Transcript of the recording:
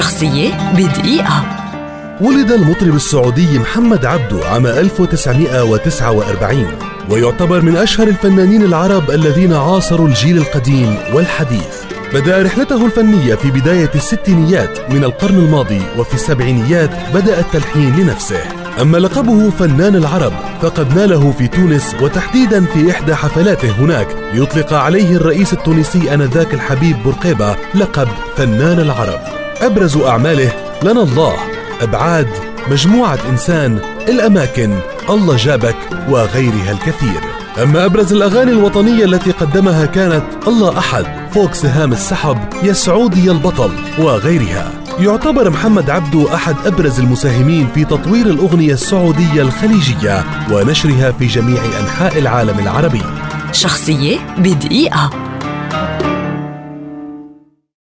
شخصية بدقيقة. ولد المطرب السعودي محمد عبده عام 1949 ويعتبر من أشهر الفنانين العرب الذين عاصروا الجيل القديم والحديث. بدأ رحلته الفنية في بداية الستينيات من القرن الماضي وفي السبعينيات بدأ التلحين لنفسه. أما لقبه فنان العرب فقد ناله في تونس وتحديدا في إحدى حفلاته هناك ليطلق عليه الرئيس التونسي آنذاك الحبيب بورقيبة لقب فنان العرب. أبرز أعماله لنا الله أبعاد مجموعة إنسان الأماكن الله جابك وغيرها الكثير. أما أبرز الأغاني الوطنية التي قدمها كانت الله أحد فوق سهام السحب يا سعودي البطل وغيرها. يعتبر محمد عبده أحد أبرز المساهمين في تطوير الأغنية السعودية الخليجية ونشرها في جميع أنحاء العالم العربي. شخصية بدقيقة.